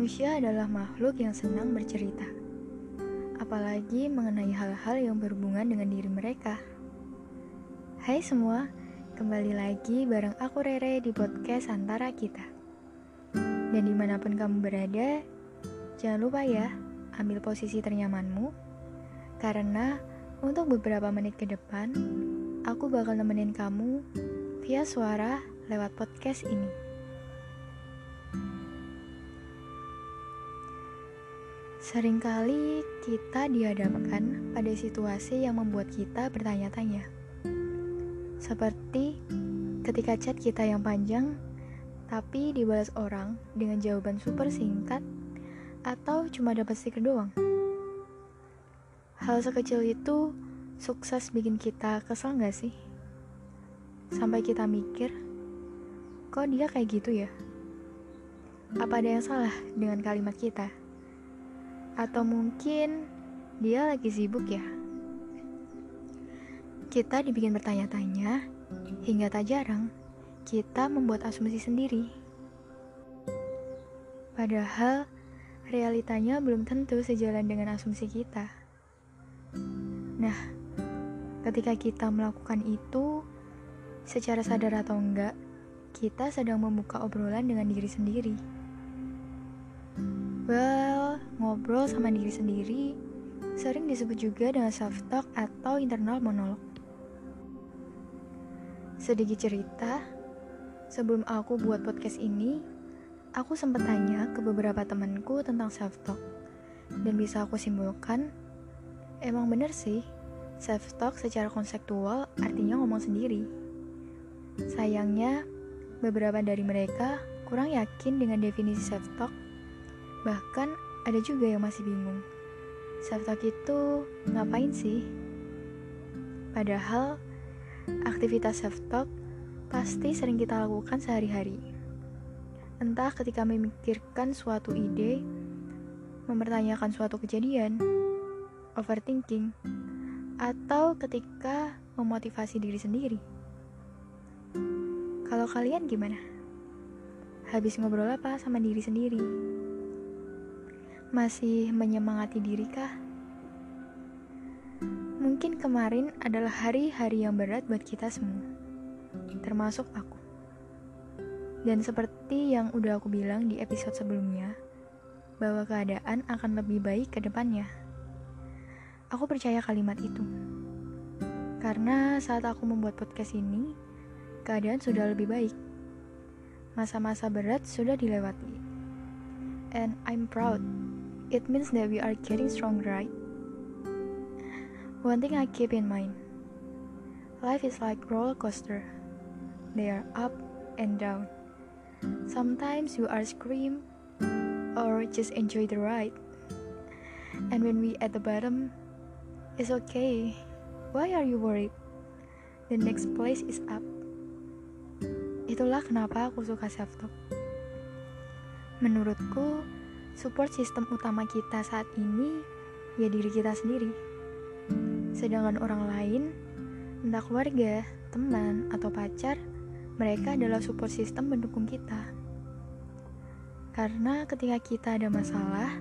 Manusia adalah makhluk yang senang bercerita, apalagi mengenai hal-hal yang berhubungan dengan diri mereka. Hai semua, kembali lagi bareng aku Rere di podcast Antara Kita. Dan di mana pun kamu berada, jangan lupa ya, ambil posisi ternyamanmu, karena untuk beberapa menit ke depan, aku bakal nemenin kamu via suara lewat podcast ini. Seringkali kita dihadapkan pada situasi yang membuat kita bertanya-tanya. Seperti ketika chat kita yang panjang, tapi dibalas orang dengan jawaban super singkat, atau cuma dapat stiker doang. Hal sekecil itu sukses bikin kita kesel gak sih? Sampai kita mikir, kok dia kayak gitu ya? Apa ada yang salah dengan kalimat kita? Atau mungkin dia lagi sibuk ya? Kita dibikin bertanya-tanya, hingga tak jarang kita membuat asumsi sendiri. Padahal realitanya belum tentu sejalan dengan asumsi kita. Nah, ketika kita melakukan itu, secara sadar atau enggak, kita sedang membuka obrolan dengan diri sendiri. Ngobrol sama diri sendiri sering disebut juga dengan self-talk atau internal monolog. Sedikit cerita, sebelum aku buat podcast ini, aku sempat tanya ke beberapa temanku tentang self-talk. Dan bisa aku simpulkan, emang bener sih, self-talk secara konseptual artinya ngomong sendiri. Sayangnya, beberapa dari mereka kurang yakin dengan definisi self-talk Bahkan ada juga yang masih bingung. Self-talk itu ngapain sih? Padahal aktivitas self-talk pasti sering kita lakukan sehari-hari. Entah ketika memikirkan suatu ide, mempertanyakan suatu kejadian, overthinking, atau ketika memotivasi diri sendiri. Kalau kalian gimana? Habis ngobrol apa sama diri sendiri? Masih menyemangati diri kah? Mungkin kemarin adalah hari-hari yang berat buat kita semua, termasuk aku. Dan seperti yang udah aku bilang di episode sebelumnya, bahwa keadaan akan lebih baik ke depannya. Aku percaya kalimat itu. Karena saat aku membuat podcast ini, keadaan sudah lebih baik. Masa-masa berat sudah dilewati. And I'm proud it means that we are getting stronger, right? One thing I keep in mind life is like roller coaster. They are up and down. Sometimes you are scream or just enjoy the ride. And when we at the bottom, it's okay. Why are you worried? The next place is up. Itulah kenapa aku suka self-talk. Menurutku, support sistem utama kita saat ini ya diri kita sendiri. Sedangkan orang lain, entah keluarga, teman, atau pacar, mereka adalah support sistem pendukung kita. Karena ketika kita ada masalah,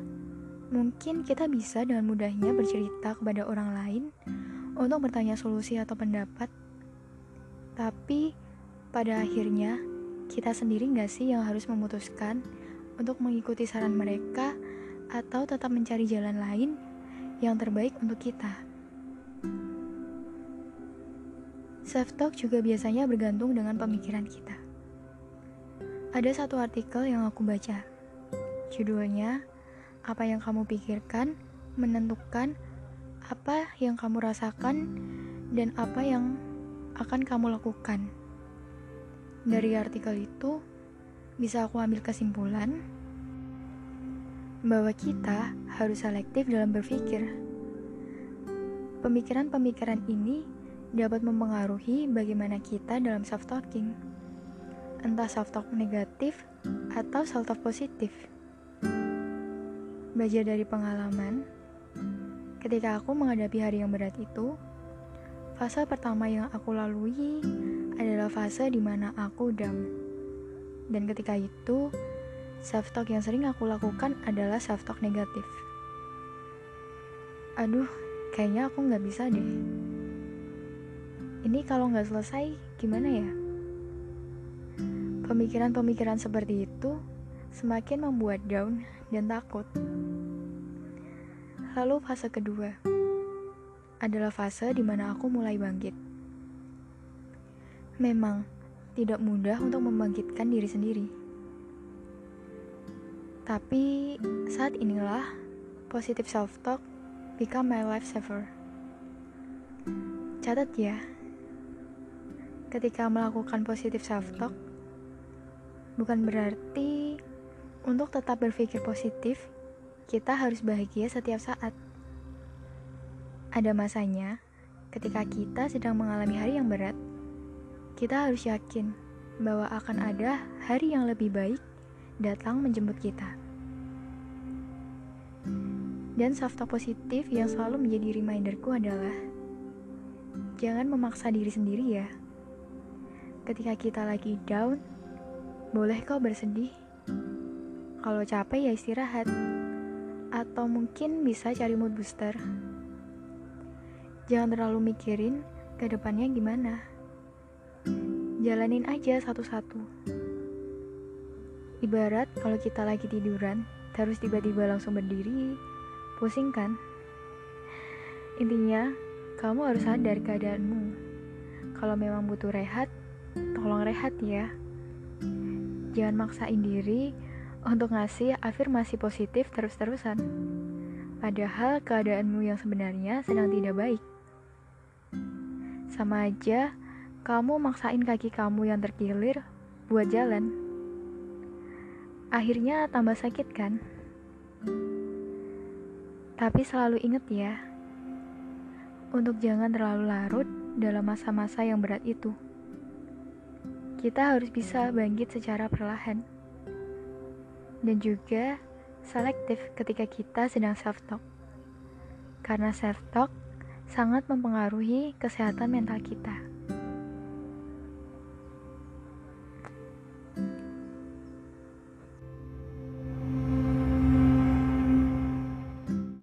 mungkin kita bisa dengan mudahnya bercerita kepada orang lain untuk bertanya solusi atau pendapat. Tapi pada akhirnya, kita sendiri nggak sih yang harus memutuskan untuk mengikuti saran mereka atau tetap mencari jalan lain yang terbaik untuk kita. Self-talk juga biasanya bergantung dengan pemikiran kita. Ada satu artikel yang aku baca. Judulnya, apa yang kamu pikirkan menentukan apa yang kamu rasakan dan apa yang akan kamu lakukan. Dari artikel itu, bisa aku ambil kesimpulan bahwa kita harus selektif dalam berpikir. Pemikiran-pemikiran ini dapat mempengaruhi bagaimana kita dalam self-talking, entah self-talk negatif atau self-talk positif. Belajar dari pengalaman, ketika aku menghadapi hari yang berat itu, fase pertama yang aku lalui adalah fase di mana aku down dan ketika itu, self-talk yang sering aku lakukan adalah self-talk negatif. Aduh, kayaknya aku nggak bisa deh. Ini kalau nggak selesai, gimana ya? Pemikiran-pemikiran seperti itu semakin membuat down dan takut. Lalu fase kedua adalah fase di mana aku mulai bangkit. Memang tidak mudah untuk membangkitkan diri sendiri. Tapi saat inilah positive self-talk become my life saver. Catat ya, ketika melakukan positive self-talk, bukan berarti untuk tetap berpikir positif, kita harus bahagia setiap saat. Ada masanya ketika kita sedang mengalami hari yang berat, kita harus yakin bahwa akan ada hari yang lebih baik datang menjemput kita. Dan self-talk positif yang selalu menjadi reminderku adalah jangan memaksa diri sendiri ya. Ketika kita lagi down, boleh kau bersedih. Kalau capek ya istirahat. Atau mungkin bisa cari mood booster. Jangan terlalu mikirin ke depannya gimana. Jalanin aja satu-satu. Ibarat kalau kita lagi tiduran, terus tiba-tiba langsung berdiri, pusing kan? Intinya, kamu harus sadar keadaanmu. Kalau memang butuh rehat, tolong rehat ya. Jangan maksain diri untuk ngasih afirmasi positif terus-terusan. Padahal keadaanmu yang sebenarnya sedang tidak baik. Sama aja, kamu maksain kaki kamu yang terkilir buat jalan akhirnya tambah sakit kan? Tapi selalu ingat ya, untuk jangan terlalu larut dalam masa-masa yang berat itu. Kita harus bisa bangkit secara perlahan. Dan juga selektif ketika kita sedang self-talk. Karena self-talk sangat mempengaruhi kesehatan mental kita.